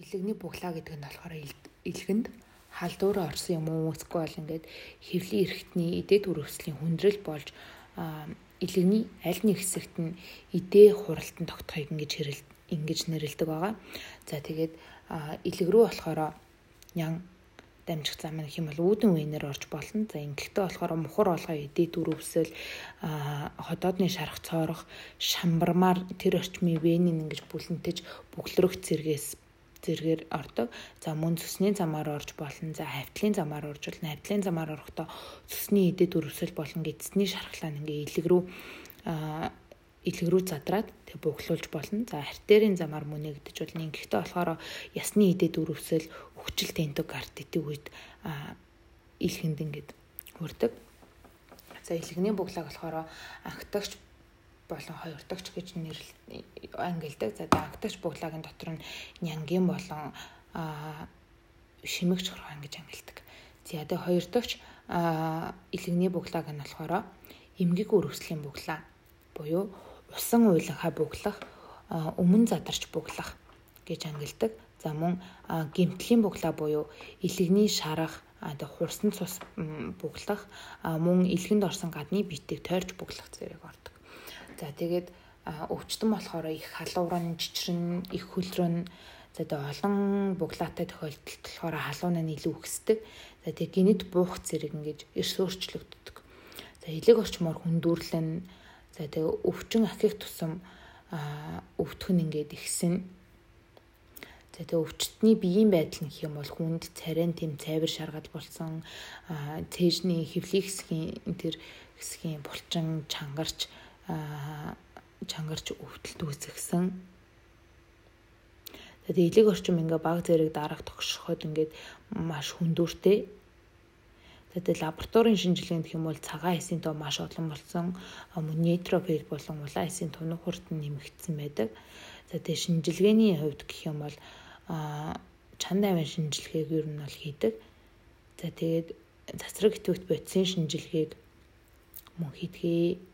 Илэгний буглаа гэдэг нь болохоор илгэнд халдвар орсон юм уу эсвэл ингээд хэвлийн эрхтний эдээд үрвслийн хүндрэл болж илэгний аль нэг хэсэгт нь эдээ хуралтан тогтохыг ингэж хэрэл ингэж нэрлдэг байгаа. За тэгээд илэг рүү болохоор нян дамжих зам гэх юм бол үүдэн үенээр орж болно. За ингэхдээ болохоор мухар олгоо эдээ дөрөвсөл ходоодны шарах цоорох шамбармаар тэр орчмын венийн ингэж бүлэнтэж бүглэрөх зэргээс зэргээр ордог. За мөн цусны замаар орж болно. За хавтлын замаар орж болно. Хавтлын замаар орохдоо цусны эдэд өрөвсөл болон эцсний шархлаа ингээ илэг рүү илэг рүү задраад тэг буглуулж болно. За артерийн замаар мөн нэгдэж болно. Гэхдээ болохоор ясны эдэд өрөвсөл хүчил тентог арт идэг үед илгэнд ингээд хүрдэг. За илгэний буглааг болохоор анхдагч болон хоёр дахь гэж нэрлэл ангилдаг. За дагтагч буглагын дотор нь нянгийн болон шимэгч хорхон гэж ангилдаг. За тэгээ хоёр дахь илэгний буглааг нь болохоор эмгэг өргөслийн буглаа буюу усан уйланхай буглах өмнө задарч буглах гэж ангилдаг. За мөн гимтлийн буглаа буюу илэгний шарах одоо хурсан цус буглах мөн илгэнд орсон гадны битийг тойрч буглах зэрэг ордог. За тэгээд өвчтөн болохоор их халуурын жичрэн их хөлрөн за тэгээ олон буглаатай тохиолдолд болохоор халуун нь илүү өксдөг. За тэгээ гинэд буух зэрэг ингэж эрс өөрчлөгддөг. За элэг орчмоор хүндүрлэн за тэгээ өвчин ахих тусам өвтгөн ингээд ихсэн. За тэгээ өвчтний биеийн байдал нь хэм бол хүнд царайн тэм цайвар шаргал болсон цээжний хэвлэх хэсгийн тэр хэсгийн булчин чангарч чангарч өвдөлт үүсгэсэн. Тэгээд элэг орчим ингээ баг зэрэг дараах тогшоход ингээд маш хүндүүртэй. Тэгээд лабораторийн шинжилгээнд бол цагаан эсийн тоо маш олон болсон. Мөн нейтрофил болон улаан эсийн тунаг хурд нь нэмэгдсэн байдаг. Тэгээд шинжилгээний хувьд гэх юм бол чанд авийн шинжилгээг ер нь бол хийдэг. За тэгээд засраг идэвхт бодисын шинжилгээг мөн хийдгээ